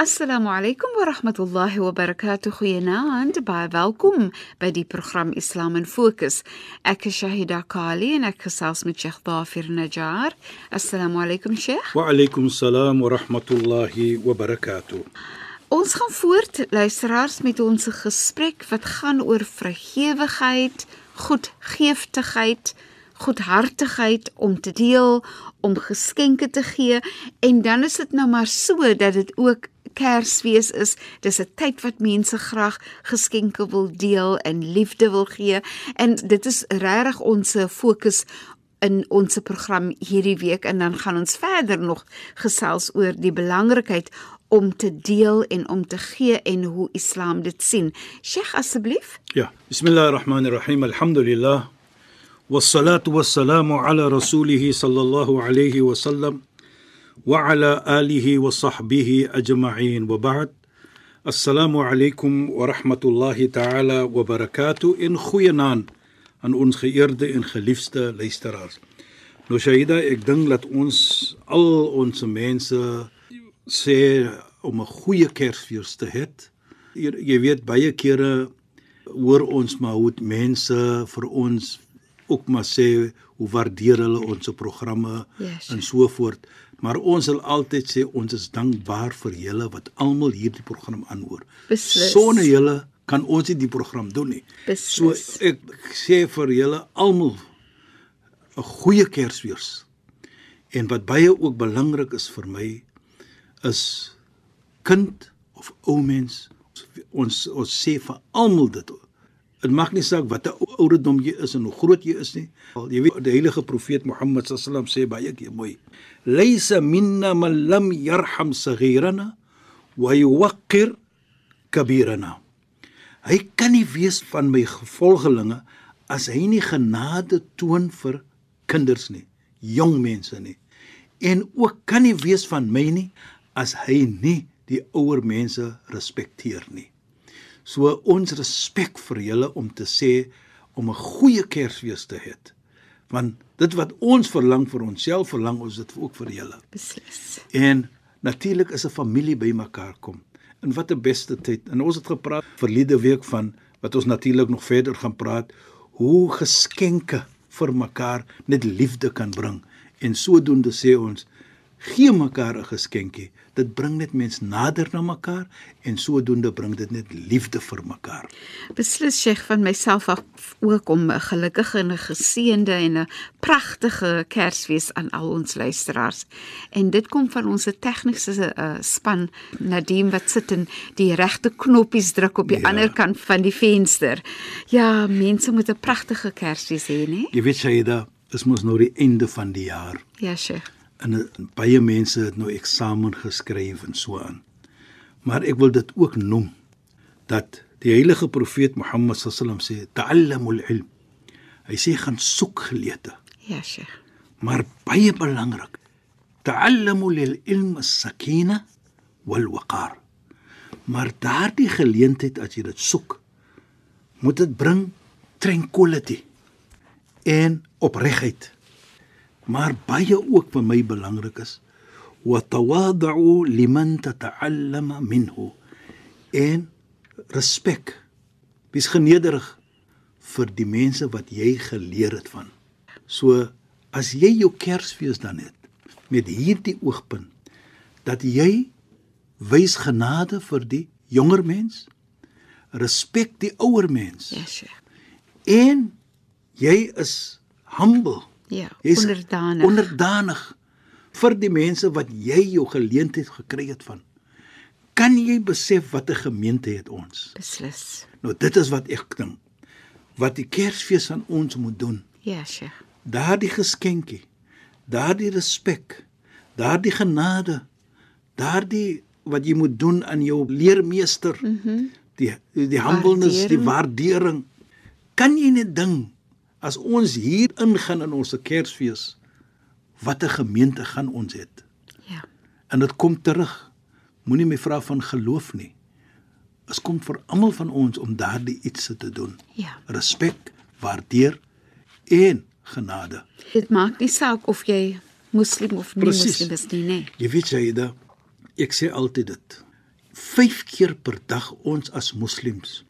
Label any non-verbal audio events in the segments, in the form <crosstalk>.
Assalamu alaykum wa rahmatullahi wa barakatuh. Goeienaand, baie welkom by die program Islam in Fokus. Ek is Shahida Kali en ek gesels met Sheikh Dafir Najjar. Assalamu alaykum Sheikh. Wa alaykum salaam wa rahmatullahi wa barakatuh. Ons gaan voort luisteraars met ons gesprek wat gaan oor vrygewigheid, goedgeeftigheid, goedhartigheid om te deel, om geskenke te gee en dan is dit nou maar so dat dit ook Kersfees is. Dis 'n tyd wat mense graag geskenke wil deel en liefde wil gee en dit is regtig ons fokus in ons program hierdie week en dan gaan ons verder nog gesels oor die belangrikheid om te deel en om te gee en hoe Islam dit sien. Sheikh asseblief? Ja, bismillahirrahmanirrahim. Alhamdulillah. والصلاه والسلام على رسوله صلى الله عليه وسلم وعلى اله وصحبه اجمعين وبعد السلام عليكم ورحمه الله تعالى وبركاته in goeie naam aan ons geëerde en geliefde luisteraars. Nou Shaida, ek dink dat ons al ons mense sê om 'n goeie Kersfees te hê. Jy, jy weet baie kere hoor ons maar hoe mense vir ons ook maar sê hoe waardeer hulle ons programme Yes. en so voort. Maar ons sal altyd sê ons is dankbaar vir julle wat almal hierdie program aanhoor. Sonder julle kan ons nie die program doen nie. So Beslis. ek sê vir julle almal 'n goeie Kersfees. En wat baie ook belangrik is vir my is kind of ou mens ons ons sê vir almal dit. Dit maak nie saak watter ouderdom jy is en hoe groot jy is nie. Jy weet die heilige profeet Mohammed sallam sê baie keer mooi. Laysa minna man lam yarham saghirana wa yuwaqqir kabirana. Hy kan nie wees van my gevolgelinge as hy nie genade toon vir kinders nie, jong mense nie. En ook kan nie wees van my nie as hy nie die ouer mense respekteer nie. So ons respek vir julle om te sê om 'n goeie Kersfees te hê. Want dit wat ons verlang vir onsself, verlang ons dit ook vir julle. Beslis. En natuurlik is 'n familie bymekaar kom. En wat 'n beste tyd. En ons het gepraat verlede week van wat ons natuurlik nog verder gaan praat hoe geskenke vir mekaar net liefde kan bring. En sodoende sê ons gee mekaar 'n geskenkie. Dit bring net mens nader na mekaar en sodoende bring dit net liefde vir mekaar. Beslis Sheikh van myself af ook om 'n gelukkige en 'n geseënde en 'n pragtige Kersfees aan al ons luisteraars. En dit kom van ons tegniese uh, span Nadim wat sit en die regte knoppies druk op die Ja. ander kant van die venster. Ja, mense moet 'n pragtige Kersfees hê, né? Jy weet Shaida, is mos nou die einde van die jaar. Ja, Sheikh. En baie mense het nou eksamen geskryf en so aan. Maar ek wil dit ook noem dat die heilige profeet Mohammed sallam sê ta'allamul ilm. Hy sê gaan soek geleerde, Ja, Sheikh. maar baie belangrik. Ta'allamu lil ilm as-sakina wal waqar. Maar daardie geleentheid as jy dit soek, moet dit bring tranquility en opregtheid. Maar baie ook vir my belangrik is wa tawadhu liman tata'allama minhu. En respek. Wees genederig vir die mense wat jy geleer het van. So as jy jou Kersfees dan het met hierdie oogpunt dat jy wys genade vir die jonger mens, respek die ouer mens Ja, Sheikh. en jy is humble Ja, Jy's onderdanig. Onderdanig vir die mense wat jy jou geleentheid gekry het van. Kan jy besef wat 'n gemeente het ons? Beslis. Nou dit is wat ek dink. Wat die Kersfees aan ons moet doen. Ja, Sheikh. Daardie geskenkie, daardie respek, daardie genade, daardie wat jy moet doen aan jou leermeester. Mhm. Mm die die humbleness, die waardering. Kan jy net ding as ons hier ingaan in ons Kersfees wat 'n gemeente gaan ons het? Ja. En dit kom terug. Moenie my vra van geloof nie. Dit kom vir almal van ons om daardie iets te doen. Ja. Respek, waardeer en genade. Dit maak nie saak of jy moslim of nie Precies. moslim is nie, nee. Jy weet Saida, ek sê altyd dit. 5 keer per dag ons as moslems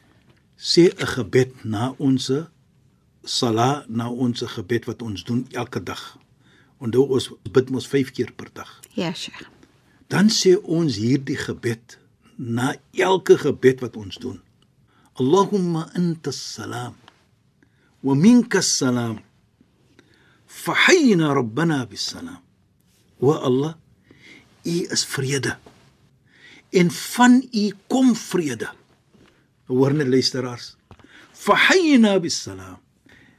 sê 'n gebed na ons sala, na ons gebed wat ons doen elke dag. Onthou ons bid mos 5 keer per dag. Ja, Sheikh. Dan sê ons hierdie gebed na elke gebed wat ons doen. Allahumma anta salam wa minka salam. Fahyina rabbana bis salam. Wa Allah, U is vrede. En van U kom vrede. Hoor net luisteraars. Fahyina bis salam.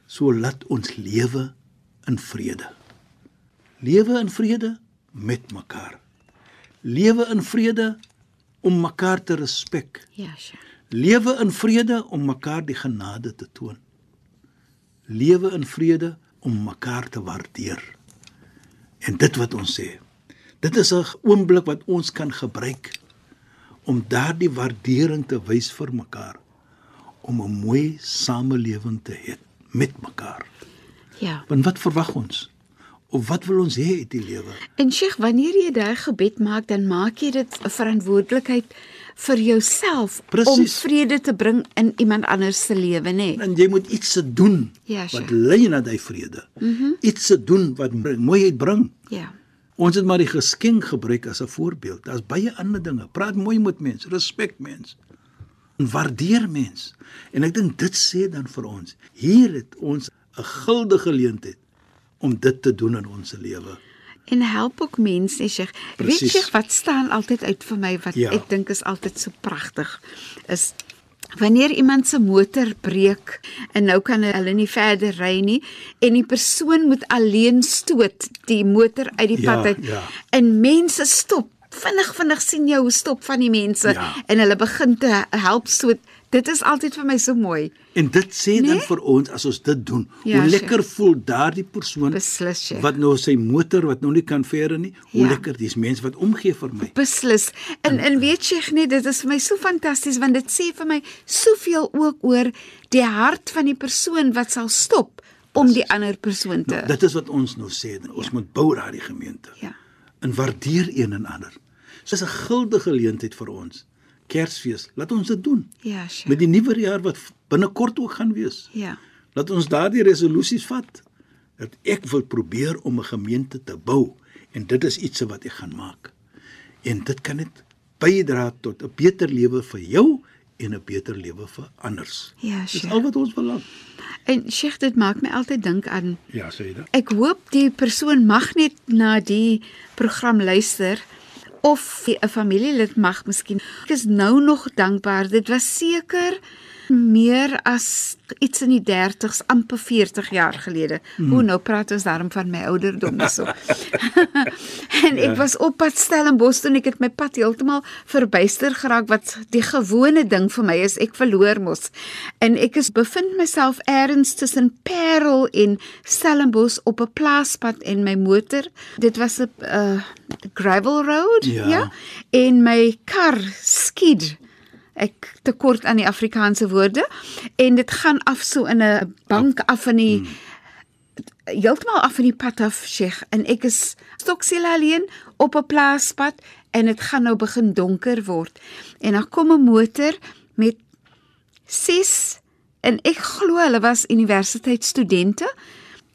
So laat ons lewe in vrede. Lewe in vrede met mekaar. Lewe in vrede om mekaar te respek. Ja, Sheikh. Lewe in vrede om mekaar die genade te toon. Lewe in vrede om mekaar te waardeer. En dit wat ons sê. Dit is 'n oomblik wat ons kan gebruik om daardie waardering te wys vir mekaar om 'n mooi samelewing te hê met mekaar. Ja. Want wat verwag ons? Of wat wil ons hê uit die lewe? En Sheikh, wanneer jy daai gebed maak, dan maak jy dit 'n verantwoordelikheid vir jouself om vrede te bring in iemand anders se lewe, nê? Nee. En jy moet iets se doen Ja, wat sure. lei na daai vrede. Mm -hmm. Iets se doen wat mooiheid bring. Ja. Ons het maar die geskenk gebruik as 'n voorbeeld. Daar's baie ander dinge. Praat mooi met mense, respek mense. En waardeer mense. En ek dink dit sê dan vir ons, hier het ons 'n guldige geleentheid om dit te doen in ons lewe. En help ook mense, Sheikh. Weet jy wat staan altyd uit vir my wat Ja. ek dink is altyd so pragtig is wanneer iemand se motor breek en nou kan hulle nie verder ry nie en die persoon moet alleen stoot die motor uit die Ja, pad uit ja. en mense stop vinnig vinnig sien jy hoe stop van die mense Ja. en hulle begin te help stoot dit is altyd vir my so mooi En dit sê dan Nee? vir ons as ons dit doen, Ja, hoe lekker voel daardie persoon Beslis, Sheikh. wat nou sy motor wat nou nie kan verder nie, hoe Ja. lekker dis mense wat omgee vir my. Beslis. En en weet jy net dit is vir my so fantasties want dit sê vir my soveel ook oor die hart van die persoon wat sal stop om die ander persoon te Nou, dit is wat ons nou sê, ons moet bou daardie gemeente. Ja. En waardeer een en ander. Dis 'n guldige geleentheid vir ons. Kersfees, laat ons dit doen. Ja, sure. Met die nuwe jaar wat binnekort ook gaan wees. Ja. Laat ons daardie resolusies vat dat ek wil probeer om 'n gemeente te bou en dit is iets wat ek gaan maak. En dit kan net bydra tot 'n beter lewe vir jou en 'n beter lewe vir anders. Ja, Dis sure. al wat ons verlang. En Sheikh, dit maak my altyd dink aan Ja, sê jy dit? Ek hoop die persoon mag net na die program luister of 'n familielid mag miskien. Ek is nou nog dankbaar. Dit was seker meer as iets in die 30s, amper 40 jaar gelede. Mm. Hoe nou praat ons daarom van my ouderdom so. <laughs> <laughs> en ek was op pad Stellenbosch toe en ek het my pad heeltemal verbuister geraak wat die gewone ding vir my is. Ek verloor mos. En ek is bevind myself eers tussen Parel en Stellenbosch op 'n plaaspad en my motor, dit was 'n uh, gravel road, Ja. ja, en my kar skied ek tekort aan die Afrikaanse woorde en dit gaan af so in 'n bank af in die heeltemal af van die pad af Sheikh. En ek is stoksiel alleen op 'n plaaspad en dit gaan nou begin donker word. En dan kom 'n motor met ses en ek glo hulle was universiteitsstudente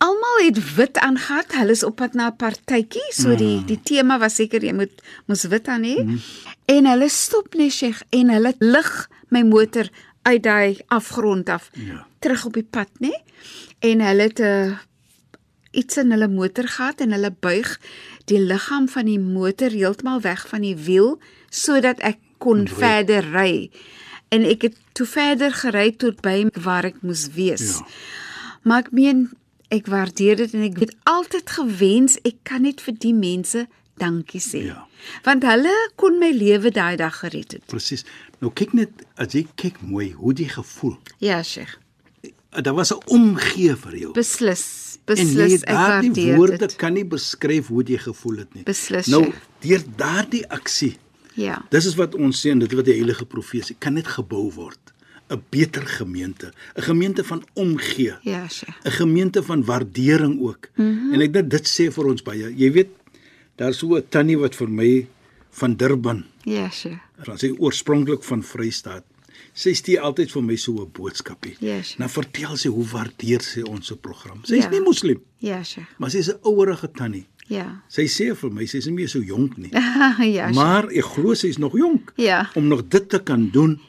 Almal het wit aangetree. Hulle is op pad na 'n partytjie, so die die tema was seker jy moet mos wit aan hê. Mm. En hulle stop net Sheikh en hulle lig my motor uit daai afgrond af Ja. terug op die pad, nê? En hulle het 'n uh, iets in hulle motor gehad en hulle buig die liggaam van die motor heeltemal weg van die wiel sodat ek kon verder ry. En ek het toe verder gery tot by waar ek moes wees. Ja. Maar ek meen ek waardeer dit en ek het altyd gewens ek kan net vir die mense dankie sê. Ja. Want hulle kon my lewe daai dag gered het. Presies. Nou kyk net as jy kyk mooi hoe jy gevoel. Ja, Sheikh. Daar was 'n omgee vir jou. Beslis. en Beslis ek daardie waardeer woorde dit. kan nie beskryf hoe jy gevoel het nie. Beslis, Nou, deur daardie aksie Ja. Dis is wat ons sê en dit wat die heilige profesie kan net gebou word. 'n Beter gemeente, 'n gemeente van omgee, Ja, Sheikh. 'n gemeente van waardering ook. Mm -hmm. En ek dink dit sê vir ons baie. Jy weet, daar's so 'n tannie wat vir my van Durban, Ja, Sheikh. van sy oorspronklik van Vrystaat. Sy stuur altyd vir my so 'n boodskapie. Yes. Nou vertel sy hoe waardeer sy ons se program. Sy's Ja. nie moslim, Ja, Sheikh. maar sy's 'n ouerige tannie. Ja. Sy sê vir my sy's nie meer so jonk nie. <laughs> ja. Maar ek glo sy is nog jonk Ja. om nog dit te kan doen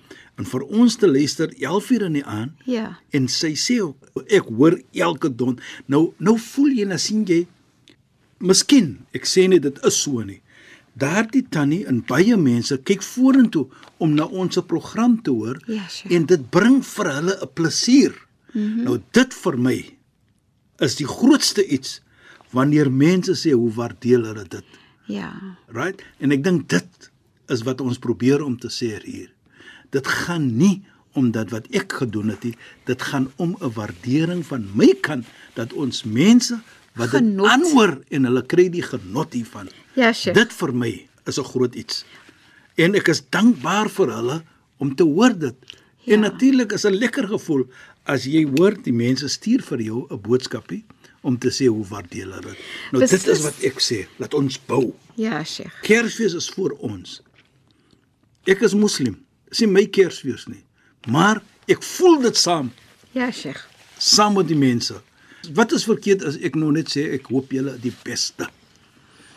en vir ons te luister 11 uur in die aand. Ja. En sy sê ek hoor elke don. Nou nou voel jy na sien jy Miskien, ek sê nie dit is so nie. Daardie tannie en baie mense kyk vorentoe om na ons se program te hoor Ja, sure. en dit bring vir hulle 'n plesier. Mm -hmm. Nou dit vir my is die grootste iets wanneer mense sê hoe waardeer hulle dit. Ja. Right? En ek dink dit is wat ons probeer om te sê hier. Dit gaan nie om dat wat ek gedoen het nie, dit gaan om 'n waardering van my kant dat ons mense wat dit aanhoor en hulle kry die genot hiervan. Ja, Sheikh. Dit vir my is 'n groot iets. En ek is dankbaar vir hulle om te hoor dit. Ja. En natuurlik is 'n lekker gevoel as jy hoor die mense stuur vir jou 'n boodskapie om te sê hoe waardeer hulle dit. Nou dit Beslis. is wat ek sê, laat ons bou. Ja, Sheikh. Kersfees is vir ons. Ek is moslim. Dis nie my Kersfees nie. Maar ek voel dit saam, Ja, Sheikh. saam met die mense. Wat is verkeerd as ek nou net sê ek hoop julle die beste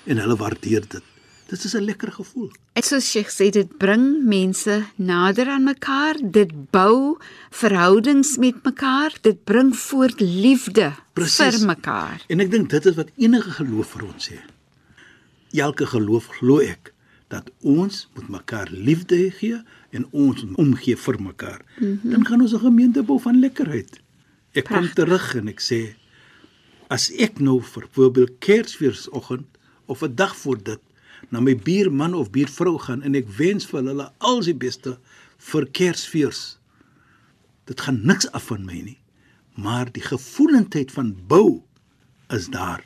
en hulle waardeer dit. Dit is 'n lekker gevoel. En soos Sheikh sê, dit bring mense nader aan mekaar, dit bou verhoudings met mekaar, dit bring voort liefde Presies. vir mekaar. En ek dink dit is wat enige geloof vir ons sê. Elke geloof glo ek dat ons moet mekaar liefde gee en ons omgee vir mekaar. Mm -hmm. Dan gaan ons 'n gemeente bou van lekkerheid. Ek kom Pragtig. terug en ek sê as ek nou vir voorbeeld Kersfeesoggend of 'n dag voor dit na my buurman of buurvrou gaan en ek wens vir hulle alles die beste vir Kersfees. Dit gaan niks af van my nie, maar die gevoelendheid van bou is daar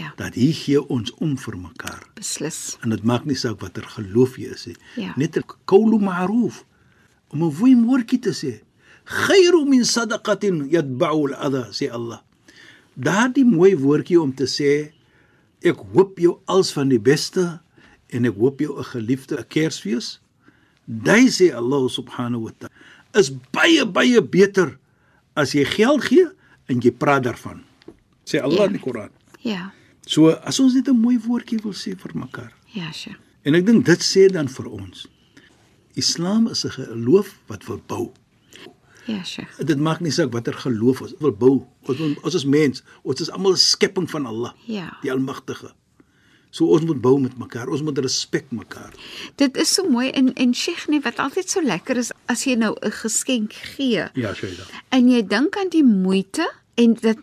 Ja, dat hier gee ons om vir mekaar. beslis. En dit maak nie saak watter geloof jy is nie. Ja. Net 'n qawlu ma'ruf om 'n goeie woordjie te sê. Khairu min sadaqatin yatba'u al-adha, sê Allah. Daardie mooi woordjie om te sê ek hoop jou als van die beste en ek hoop jou 'n geliefde 'n Kersfees. Daai sê Allah subhanahu wa ta'ala is baie baie beter as jy geld gee en jy praat daarvan. Sê Allah Ja. in die Koran. Ja. So as ons net 'n mooi woordjie wil sê vir mekaar. Ja, Sheikh. En ek dink dit sê dan vir ons. Islam is 'n geloof wat wil bou. Ja, Sheikh. Dit maak nie saak watter geloof ons wil bou. Ons ons is mens. Ons is almal 'n skepping van Allah, Ja. die Almagtige. So ons moet bou met mekaar. Ons moet respek mekaar. Dit is so mooi en en Sheikh nee wat altyd so lekker is as jy nou 'n geskenk gee Ja, Shaida. en jy dink aan die moeite en dat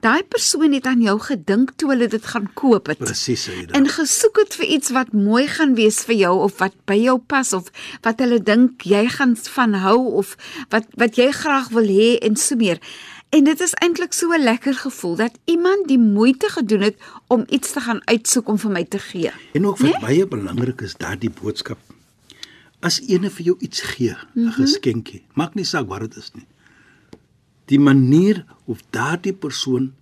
daai persoon het aan jou gedink toe hulle dit gaan koop het. Presies, Shaida. En gesoek het vir iets wat mooi gaan wees vir jou of wat by jou pas of wat hulle dink jy gaan van hou of wat wat jy graag wil hê en so meer. En dit is eintlik so 'n lekker gevoel dat iemand die moeite gedoen het om iets te gaan uitsoek om vir my te gee. En ook wat baie belangrik is, daardie boodskap. As ene vir jou iets gee, 'n mm -hmm. geskenkie, maak nie saak wat dit is nie. Die manier hoe daardie persoon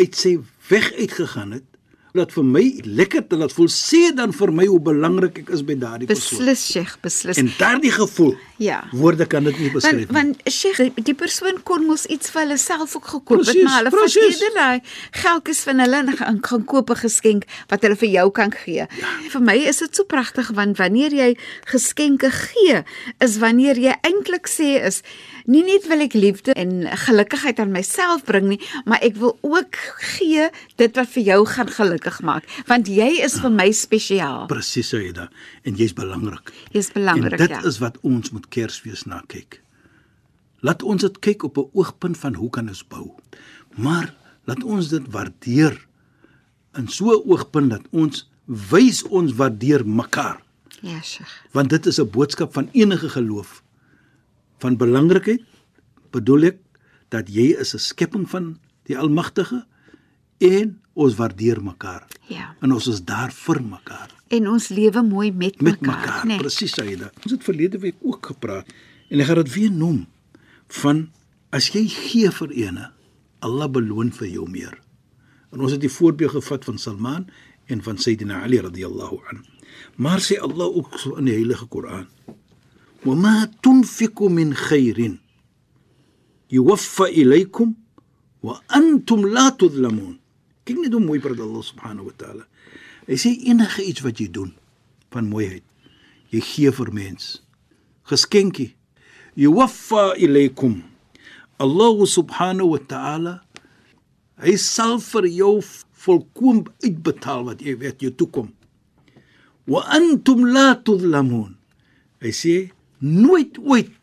uit sy weg uitgegaan het, dat vir my lekker te laat voel, sê dan vir my hoe belangrik ek is by daardie persoon. Beslis, Sheikh, beslis. En daardie gevoel, Ja. woorde kan dit nie beskryf Want nie. want Sheikh, die persoon kon mos iets vir hulle self ook gekoop het, Presies, maar hulle vat eerder daai geldjies van hulle en gaan, gaan koop 'n geskenk wat hulle vir jou kan gee. Ja. Vir my is dit so pragtig want wanneer jy geskenke gee, is wanneer jy eintlik sê is nie net wil ek liefde en gelukigheid aan myself bring nie, maar ek wil ook gee dit wat vir jou gaan geluk gelukkig maak, want jy is vir my spesiaal. Presies Saida en jy's belangrik. Jy's belangrik, en dit ja. is wat ons moet Kersfees na kyk. Laat ons dit kyk op 'n oogpunt van hoe kan ons bou. Maar laat ons dit waardeer in so 'n oogpunt dat ons wys ons waardeer mekaar. Ja, Sheikh. Want dit is 'n boodskap van enige geloof. Van belangrikheid bedoel ek dat jy is 'n skepping van die Almagtige en ons waardeer mekaar. Ja. En ons is daar vir mekaar. En ons lewe mooi met, met mekaar, mekaar. né? Presies Saida. Ons het verlede week ook gepraat en ek gaan dit weer noem van as jy gee vir ene, Allah beloon vir jou meer. En ons het die voorbeeld gevat van Salman en van Sayyidina Ali radhiyallahu an. Maar sê Allah ook so in die Heilige Koran: "Wa ma tunfiqu min khairin yuwaffa ilaykum wa antum la tudlamun." Kyk net hoe mooi praat Allah subhanahu wa ta'ala. Hy sê enige iets wat jy doen van mooiheid, jy gee vir mens. Geskenkie. Yuwaffa ilaykum. Allah subhanahu wa ta'ala hy sal vir jou volkom uitbetaal wat jy weet jou toekom. Wa antum la tudlamun. Hy sê nooit ooit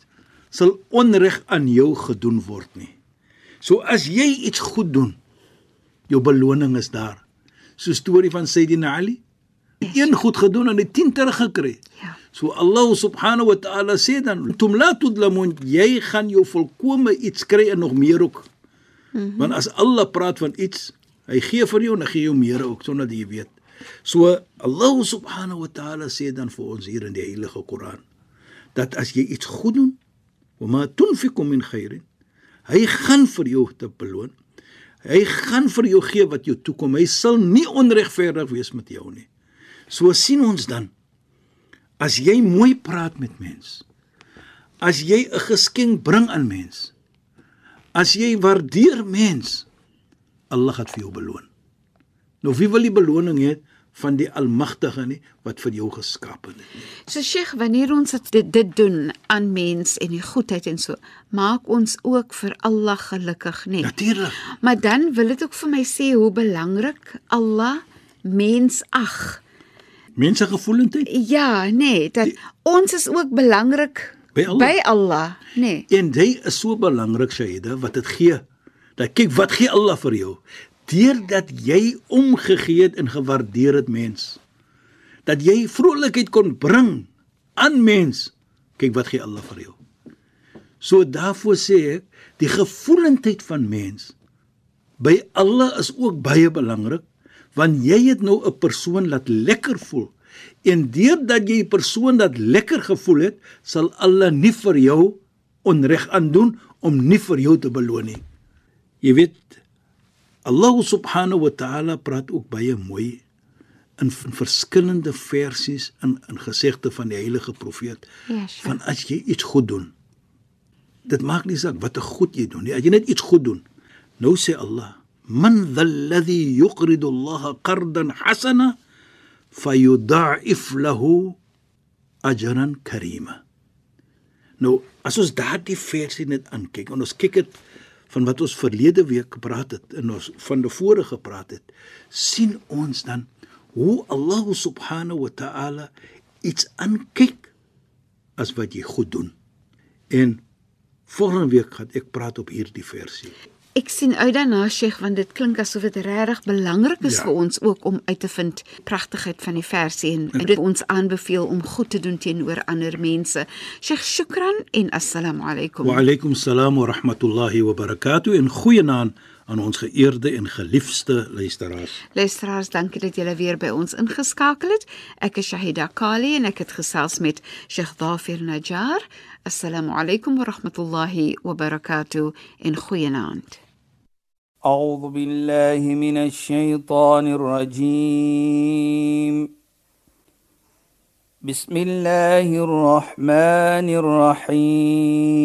sal onreg aan jou gedoen word nie. So as jy iets goed doen, jou beloning is daar. So storie van Sayyidina Ali, een goed gedoen en hy 10 teruggekry. Ja. So Allah subhanahu wa ta'ala sê dan, "Tum la tudlamun, jy gaan jou volkome iets kry en nog meer ook." Mm -hmm. Want as Allah praat van iets, hy gee vir jou en hy gee jou meer ook sonder jy weet. So Allah subhanahu wa ta'ala sê dan vir ons hier in die heilige Koran dat as jy iets goed doen, wa ma tunfiqu min khairin, hy gaan vir jou te beloon. Hy gaan vir jou gee wat jou toekom. Hy sal nie onregverdig wees met jou nie. So sien ons dan as jy mooi praat met mens, as jy 'n geskenk bring aan mens, as jy waardeer mens, Allah gaan vir jou beloon. Nou wie wil die beloning hê van die Almagtige nie wat vir jou geskaap het nie? So Sheikh, wanneer ons dit, dit doen aan mens en die goedheid en so, maak ons ook vir Allah gelukkig, nê? Natuurlik. Maar dan wil dit ook vir my sê hoe belangrik Allah mens ag. Mense gevoelendheid Ja, nee, dat ons is ook belangrik By Allah. by Allah, nee. En hy is so belangrik Shaida wat dit gee. Dat kyk wat gee Allah vir jou? Deurdat jy omgegee het en gewaardeer het mens. Dat jy vrolikheid kon bring aan mens. Kyk wat gee Allah vir jou. So daarvoor sê ek, die gevoelendheid van mens by Allah is ook baie belangrik want jy het nou 'n persoon laat lekker voel. En deurdat jy 'n persoon dat lekker gevoel het, sal Allah nie vir jou onreg aandoen om nie vir jou te beloon nie. Jy weet Allah subhanahu wa ta'ala praat ook baie mooi in, in verskillende versies in in gesegde van die heilige profeet Ja, sure. van as jy iets goed doen. Dit maak nie saak wat 'n goed jy doen nie. As jy net iets goed doen. Nou sê Allah: "Man dhalladhi yuqridu Allah qardan hasana fayudha'if lahu ajran karima." Nou, as ons daardie versie net aankyk en ons kyk dit van wat ons verlede week gepraat het en ons van tevore gepraat het, sien ons dan hoe Allah subhanahu wa ta'ala iets aankyk as wat jy goed doen. En volgende week gaan ek praat op hierdie versie. Ek sien uit daarna Sheikh want dit klink asof dit regtig belangrik is Ja. vir ons ook om uit te vind pragtigheid van die versie en, en dit ons aanbeveel om goed te doen teenoor ander mense. Sheikh, shukran en assalamu alaykum. Wa alaykum salaam wa rahmatullahi wa barakatuh en goeienaand aan ons geëerde en geliefde luisteraars. Luisteraars, dankie dat julle weer by ons ingeskakel het. Ek is Shahida Kali en ek het gesels met Sheikh Dafir Najjar. Assalamu alaykum wa rahmatullahi wa barakatuh en goeienaand. أعوذ بالله من الشيطان الرجيم بسم الله الرحمن الرحيم